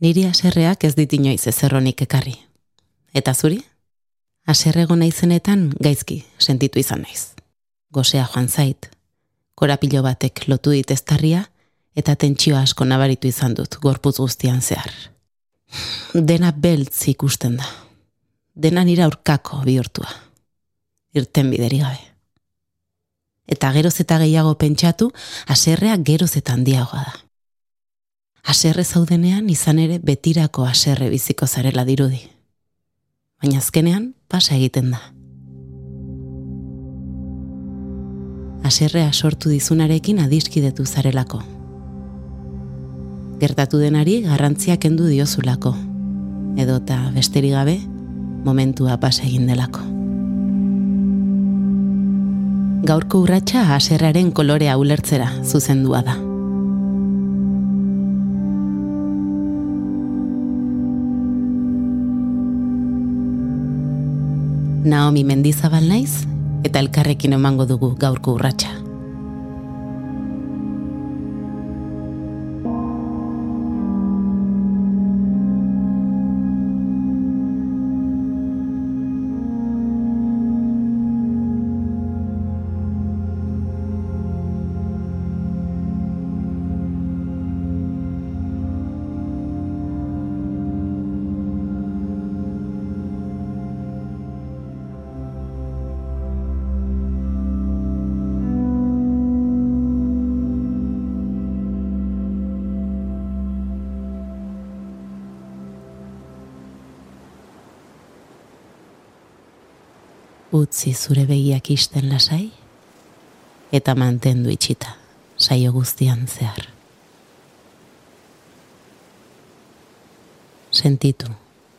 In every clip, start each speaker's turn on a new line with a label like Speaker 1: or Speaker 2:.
Speaker 1: Niri aserreak ez dit inoiz ezerronik ekarri. Eta zuri? Aserrego naizenetan gaizki sentitu izan naiz. Gosea joan zait, korapilo batek lotu dit eztarria, eta tentsio asko nabaritu izan dut gorputz guztian zehar. Dena beltz ikusten da. Dena nira aurkako bihurtua. Irten bideri gabe. Eta geroz eta gehiago pentsatu, aserrea geroz eta handiagoa da. Aserre zaudenean izan ere betirako aserre biziko zarela dirudi. Baina azkenean pasa egiten da. Aserrea sortu dizunarekin adiskidetu zarelako. Gertatu denari garrantziak kendu diozulako. Edo eta besteri gabe, momentua pasa egin delako. Gaurko urratsa aserraren kolorea ulertzera zuzendua da. Naomi Mendizabal naiz eta elkarrekin emango dugu gaurko urratsa. Utzi zure begiak isten lasai, eta mantendu itxita, saio guztian zehar. Sentitu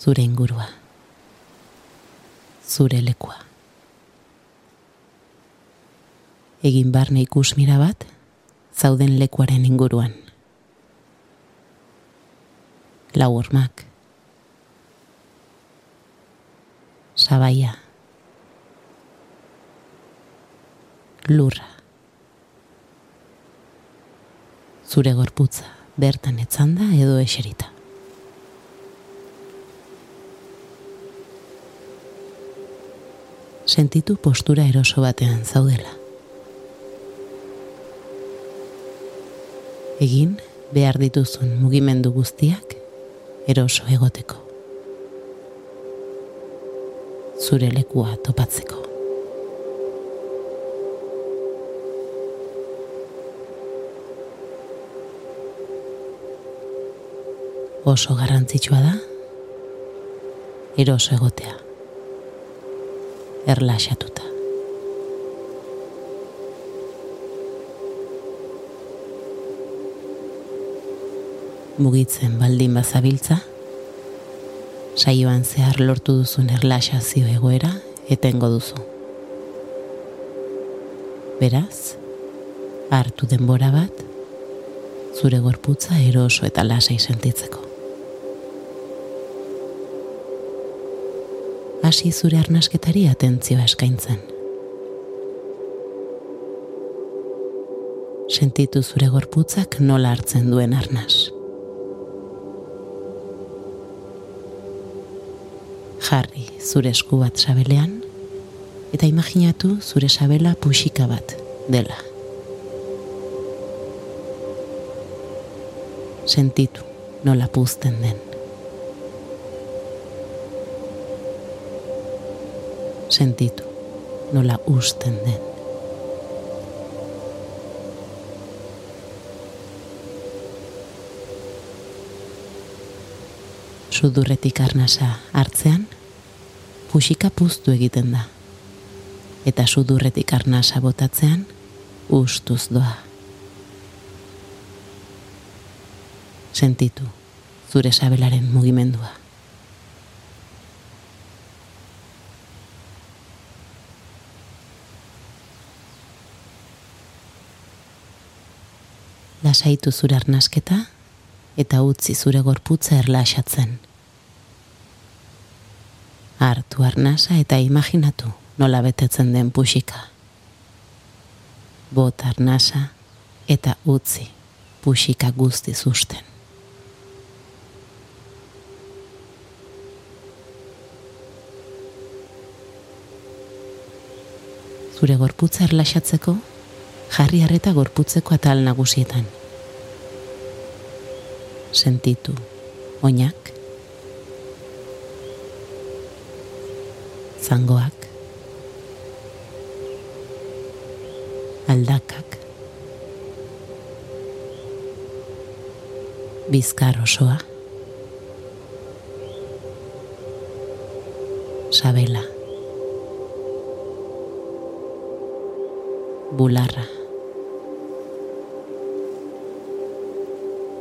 Speaker 1: zure ingurua, zure lekua. Egin barne ikus mira bat, zauden lekuaren inguruan. Lau ormak. Sabaia. Lurra. Zure gorputza bertan etzanda edo eserita. Sentitu postura eroso batean zaudela. Egin behar dituzun mugimendu guztiak eroso egoteko. Zure lekua topatzeko. Oso garrantzitsua da? Eroso egotea. Erlaxatuta. Mugitzen baldin bazabiltza saioan zehar lortu duzun erlaxazio egoera etengo duzu. Beraz hartu denbora bat zure gorputza eroso eta lasai sentitzeko hasi zure arnasketari atentzioa eskaintzen. Sentitu zure gorputzak nola hartzen duen arnas. Jarri zure esku bat sabelean eta imaginatu zure sabela puxika bat dela. Sentitu nola puzten den. Sentitu nola usten den. Sudurretik arnasa hartzean, pusika puztu egiten da. Eta sudurretik arnasa botatzean, ustuz doa. Sentitu, zure sabelaren mugimendua. lasaitu zure arnasketa eta utzi zure gorputza erlaxatzen. Hartu arnasa eta imaginatu nola betetzen den pusika. Bot arnasa eta utzi pusika guzti usten. Zure gorputza erlaxatzeko, jarri harreta gorputzeko atal nagusietan. Sentitu, oinak, zangoak, aldakak, bizkar osoa, sabela, bularra,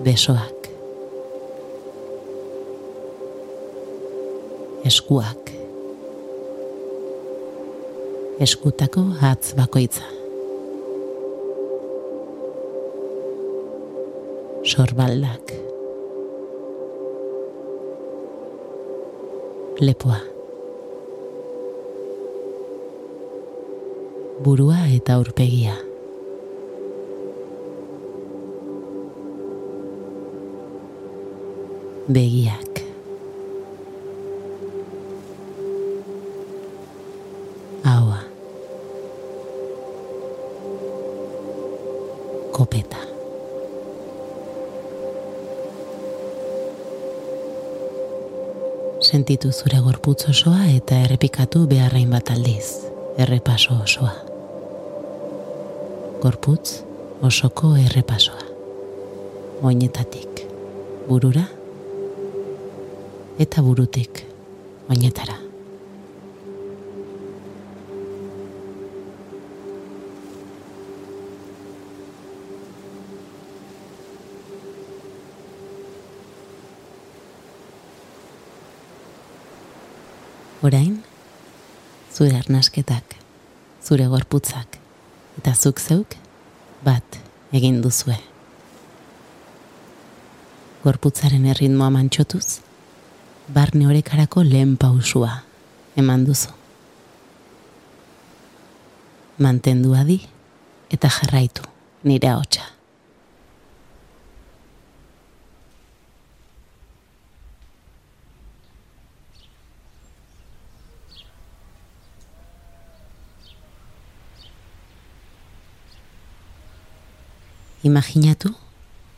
Speaker 1: besoak, eskuak, eskutako hatz bakoitza. Sorbaldak. Lepoa. Burua eta aurpegia. Begiak. Sentitu zure gorputz osoa eta errepikatu beharrain bat aldiz. Errepaso osoa. Gorputz osoko errepasoa. Oinetatik burura eta burutik oinetara. Orain, zure arnasketak, zure gorputzak, eta zuk zeuk, bat egin duzue. Gorputzaren erritmoa mantxotuz, barne horekarako lehen pausua eman duzu. Mantendu adi eta jarraitu nire hotxa. Imaginatu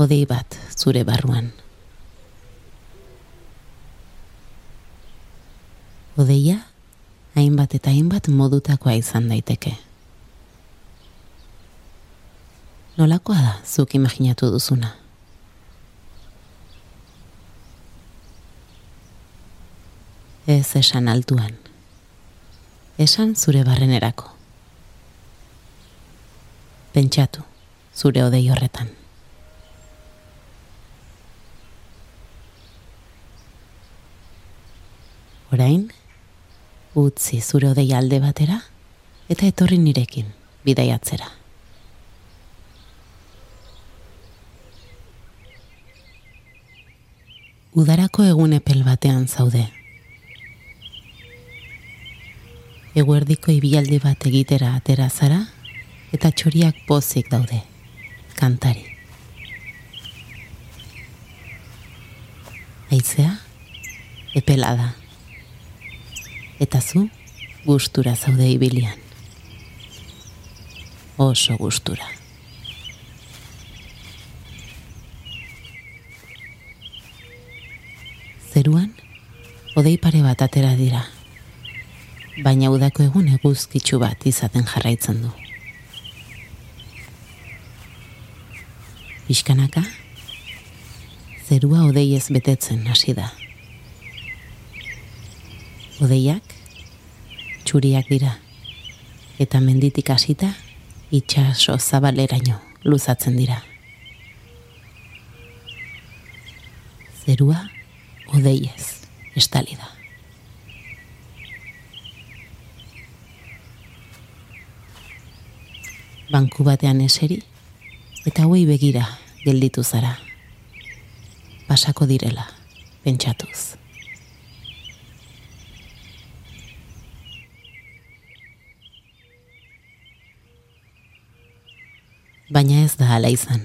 Speaker 1: odei bat zure barruan. Odeia hainbat eta hainbat modutakoa izan daiteke. Nolakoa da zuk imaginatu duzuna? Ez esan altuan. Esan zure barrenerako. Pentsatu zure odei horretan. Orain, utzi zure odei alde batera eta etorri nirekin bidaiatzera. Udarako egun epel batean zaude. Eguerdiko ibialdi bat egitera atera zara eta txoriak pozik daude kantari. Aizea, epela da. Eta zu, gustura zaude ibilian. Oso gustura. Zeruan, odei pare bat atera dira. Baina udako egun eguzkitzu bat izaten jarraitzen du. Piskanaka, zerua odeiez betetzen hasi da. Odeiak, txuriak dira, eta menditik hasita itxaso zabaleraino luzatzen dira. Zerua odeiez estali da. Banku batean eseri, eta hauei begira gelditu zara. Pasako direla, pentsatuz. Baina ez da ala izan.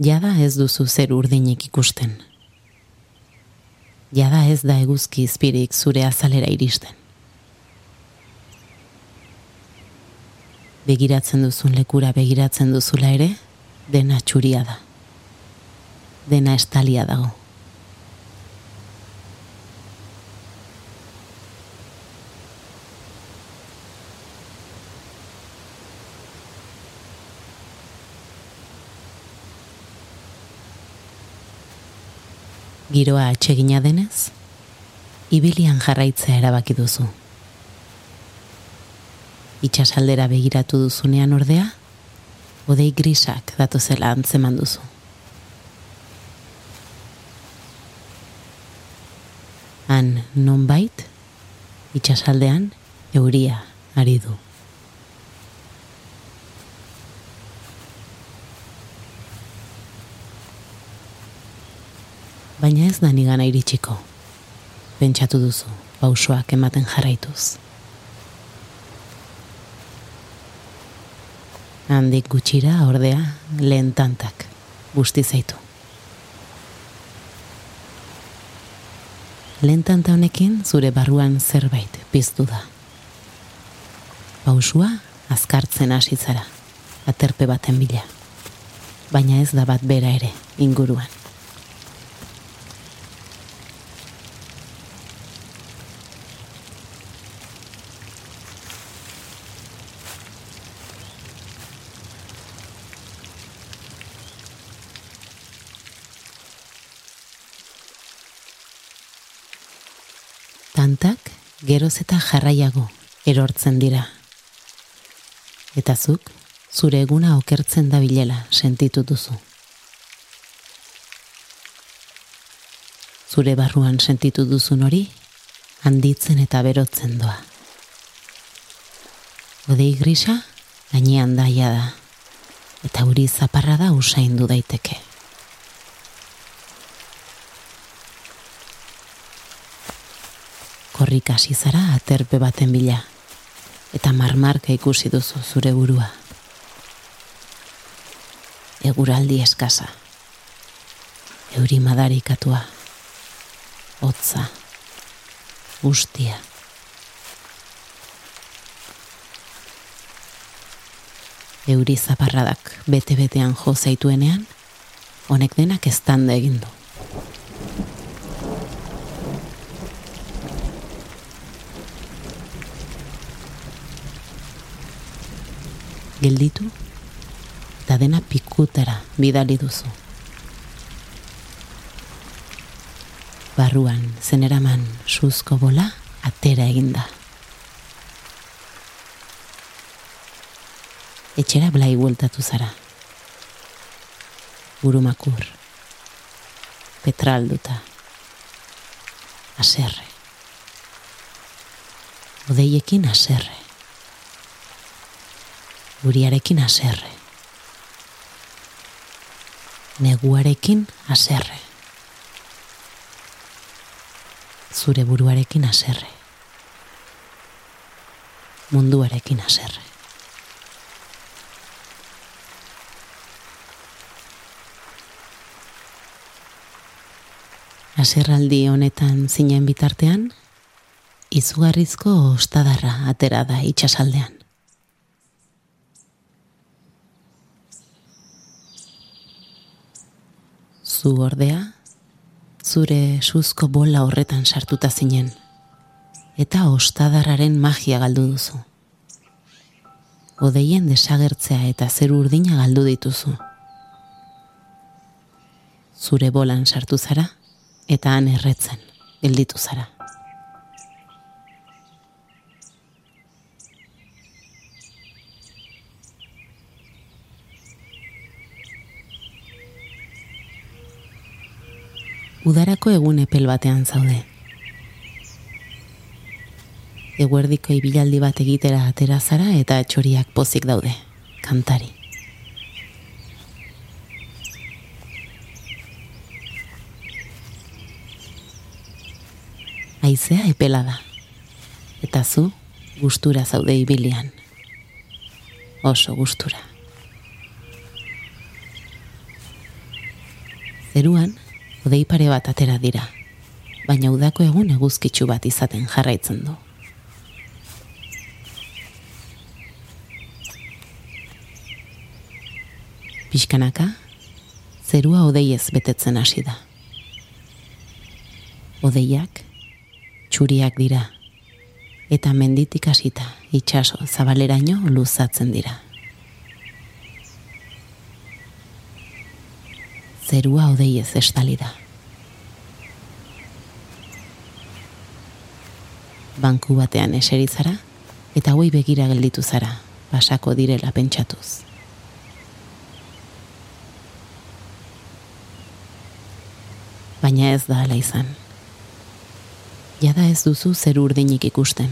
Speaker 1: Jada ez duzu zer urdinik ikusten. Jada ez da eguzki izpirik zure azalera iristen. Begiratzen duzun lekura begiratzen duzula ere, dena txuria da. Dena estalia dago. Giroa atsegina denez, ibilian jarraitzea erabaki duzu. Itxasaldera begiratu duzunean ordea, odei grisak datu zela antzeman duzu. Han non bait, itxasaldean euria ari du. baina ez da nigana iritsiko. Pentsatu duzu, pausoak ematen jarraituz. Handik gutxira ordea lehen tantak busti zaitu. Lehen tanta honekin zure barruan zerbait piztu da. Pausua azkartzen hasi zara, aterpe baten bila. Baina ez da bat bera ere inguruan. Tantak geroz eta jarraiago erortzen dira. Eta zuk, zure eguna okertzen da bilela sentitu duzu. Zure barruan sentitu duzun hori, handitzen eta berotzen doa. Odei grisa, gainean daia da, eta uri zaparra da usaindu daiteke. Korrik hasi zara aterpe baten bila eta marmarka ikusi duzu zure burua. Eguraldi eskasa. Euri madarikatua. Hotza. Gustia. Euri zaparradak bete-betean jo zaituenean, honek denak eztanda egin du. Gelditu eta dena pikutara bidali duzu. Barruan zeneraman suzko bola atera eginda. Etxera blai bueltatu zara. Burumakur. Petralduta. Aserre. Odeiekin aserre uriarekin aserre. Neguarekin aserre. Zure buruarekin aserre. Munduarekin aserre. Aserraldi honetan zinen bitartean, izugarrizko ostadarra atera da itxasaldean. Zu ordea, zure suzko bola horretan sartuta zinen, eta ostadarraren magia galdu duzu. Odeien desagertzea eta zer urdina galdu dituzu. Zure bolan sartu zara, eta han erretzen, gelditu zara. Udarako egun epel batean zaude. Eguerdiko ibilaldi bat egitera atera zara eta txoriak pozik daude, kantari. Aizea epela da, eta zu gustura zaude ibilian. Oso gustura. Zeruan, hodei pare bat atera dira, baina udako egun eguzkitsu bat izaten jarraitzen du. Pixkanaka, zerua odeiez betetzen hasi da. Odeiak, txuriak dira, eta menditik hasita itxaso zabaleraino luzatzen dira. Zerua odeiez estali da. Banku batean eserizara, eta hoi begira gelditu zara, pasako direla pentsatuz. Baina ez da ala izan. Jada ez duzu zer urdinik ikusten.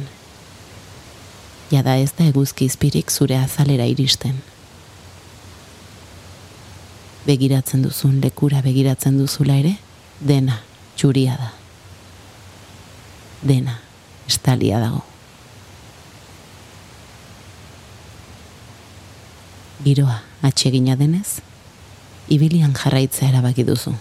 Speaker 1: Jada ez da eguzki izpirik zure azalera iristen. Begiratzen duzun lekura begiratzen duzula ere, dena txuria da. Dena estalia dago. giroa atsegina denez, ibilian jarraitzea erabaki duzu.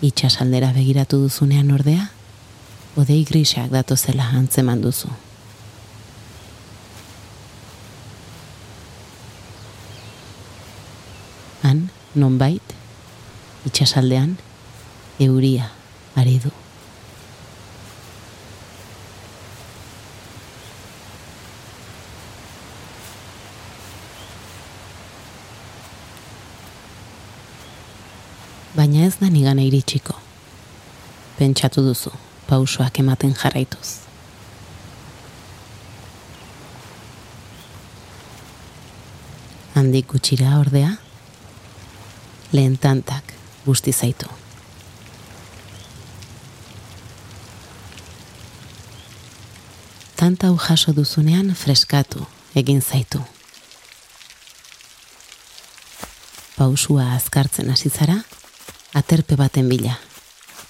Speaker 1: Itxasaldera begiratu duzunean ordea, odei grisak zela antzeman duzu. Han, nonbait, itxasaldean, euria ari du. baina ez da nigana iritsiko. Pentsatu duzu, pausoak ematen jarraituz. Handik gutxira ordea, lehen tantak guzti zaitu. Tanta jaso duzunean freskatu egin zaitu. Pausua azkartzen hasi zara, aterpe baten bila,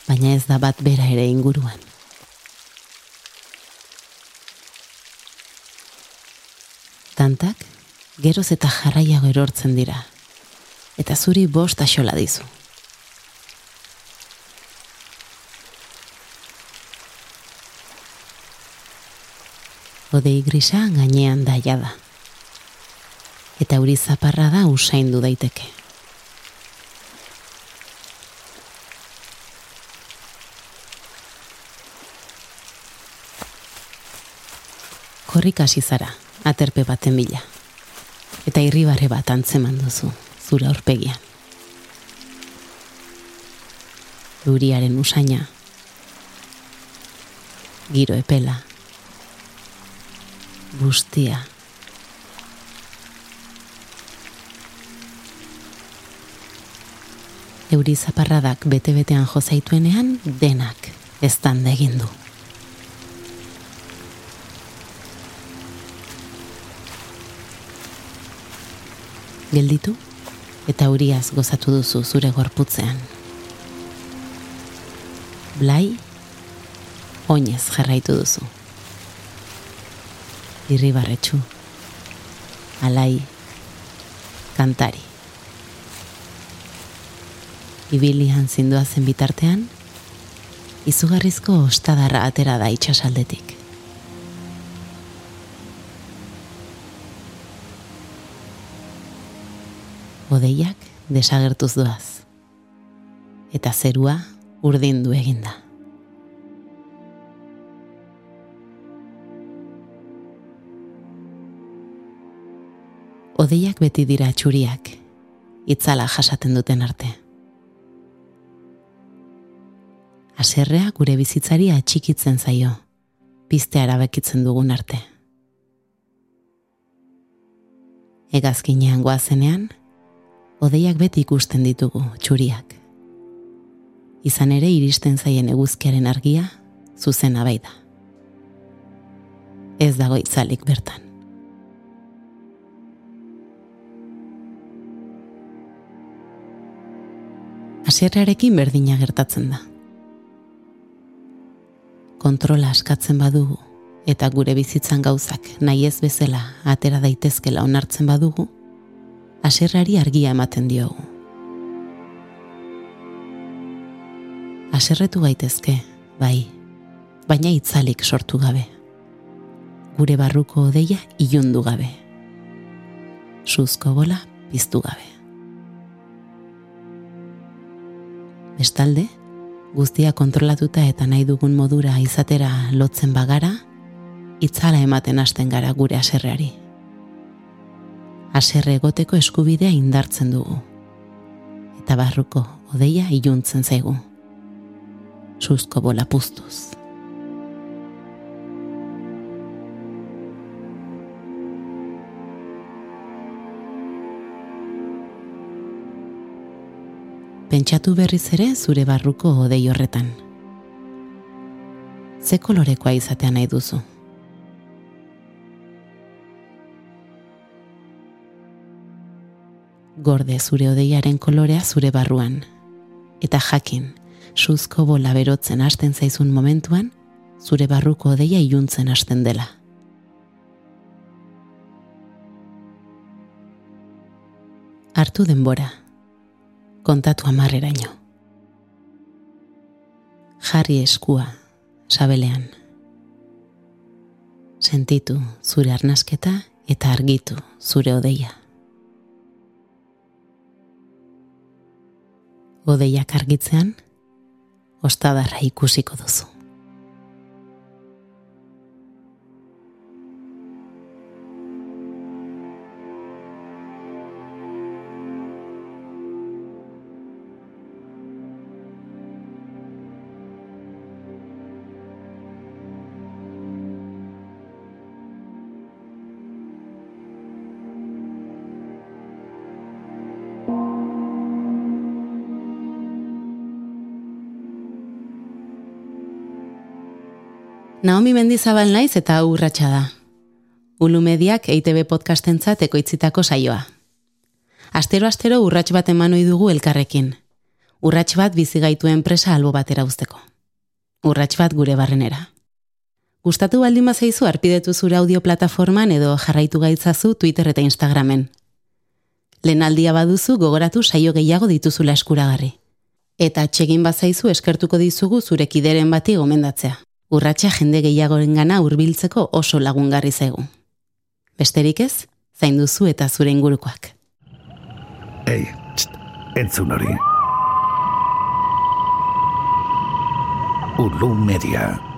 Speaker 1: baina ez da bat bera ere inguruan. Tantak, geroz eta jarraiago erortzen dira, eta zuri bost axola dizu. Odei grisa gainean daia da, eta uri zaparra da usaindu daiteke. korrik hasi zara, aterpe baten bila. Eta irribare bat antzeman duzu, zura aurpegian. Duriaren usaina, giro epela, bustia, Euri zaparradak bete-betean jozaituenean denak ez egin du. gelditu eta uriaz gozatu duzu zure gorputzean. Blai, oinez jarraitu duzu. Irribarretxu, alai, kantari. Ibilian zindua zen bitartean, izugarrizko ostadarra atera da itxasaldetik. Odeiak desagertuz doaz. Eta zerua urdindu eginda. Odeiak beti dira txuriak, itzala jasaten duten arte. Aserrea gure bizitzari atxikitzen zaio, pizte arabekitzen dugun arte. Egazkinean goazenean, odeiak beti ikusten ditugu txuriak. Izan ere iristen zaien eguzkiaren argia, zuzen abai da. Ez dago itzalik bertan. Asierrarekin berdina gertatzen da. Kontrola askatzen badugu eta gure bizitzan gauzak nahi ez bezala atera daitezkela onartzen badugu, aserrari argia ematen diogu. Aserretu gaitezke, bai, baina itzalik sortu gabe. gure barruko odeia ilundu gabe. Suzko bola piztu gabe. Bestalde, guztia kontrolatuta eta nahi dugun modura izatera lotzen bagara, itzala ematen hasten gara gure aserreari. Aserre egoteko eskubidea indartzen dugu. Eta barruko odeia iluntzen zaigu. Suzko bola puztuz. pentsatu berriz ere zure barruko odei horretan. Ze kolorekoa izatea nahi duzu? Gorde zure odeiaren kolorea zure barruan. Eta jakin, suzko bola berotzen hasten zaizun momentuan, zure barruko odeia iluntzen hasten dela. Artu denbora kontatu amarreraino. Jarri eskua, sabelean. Sentitu zure arnasketa eta argitu zure odeia. Odeiak argitzean, ostadarra ikusiko duzu. Naomi Mendizabal naiz eta urratsa da. Ulu Mediak EITB podcastentzat ekoitzitako saioa. Astero astero urrats bat emanoi dugu elkarrekin. Urrats bat bizi gaitu enpresa albo batera uzteko. Urrats bat gure barrenera. Gustatu baldin bazaizu arpidetu zure audio plataforman edo jarraitu gaitzazu Twitter eta Instagramen. Lehenaldia baduzu gogoratu saio gehiago dituzula eskuragarri. Eta txegin bazaizu eskertuko dizugu zure kideren bati gomendatzea urratsa jende gehiagoren gana urbiltzeko oso lagungarri zaigu. Besterik ez, zain duzu eta zure ingurukoak.
Speaker 2: Ei, txt, entzun hori. Ulu media.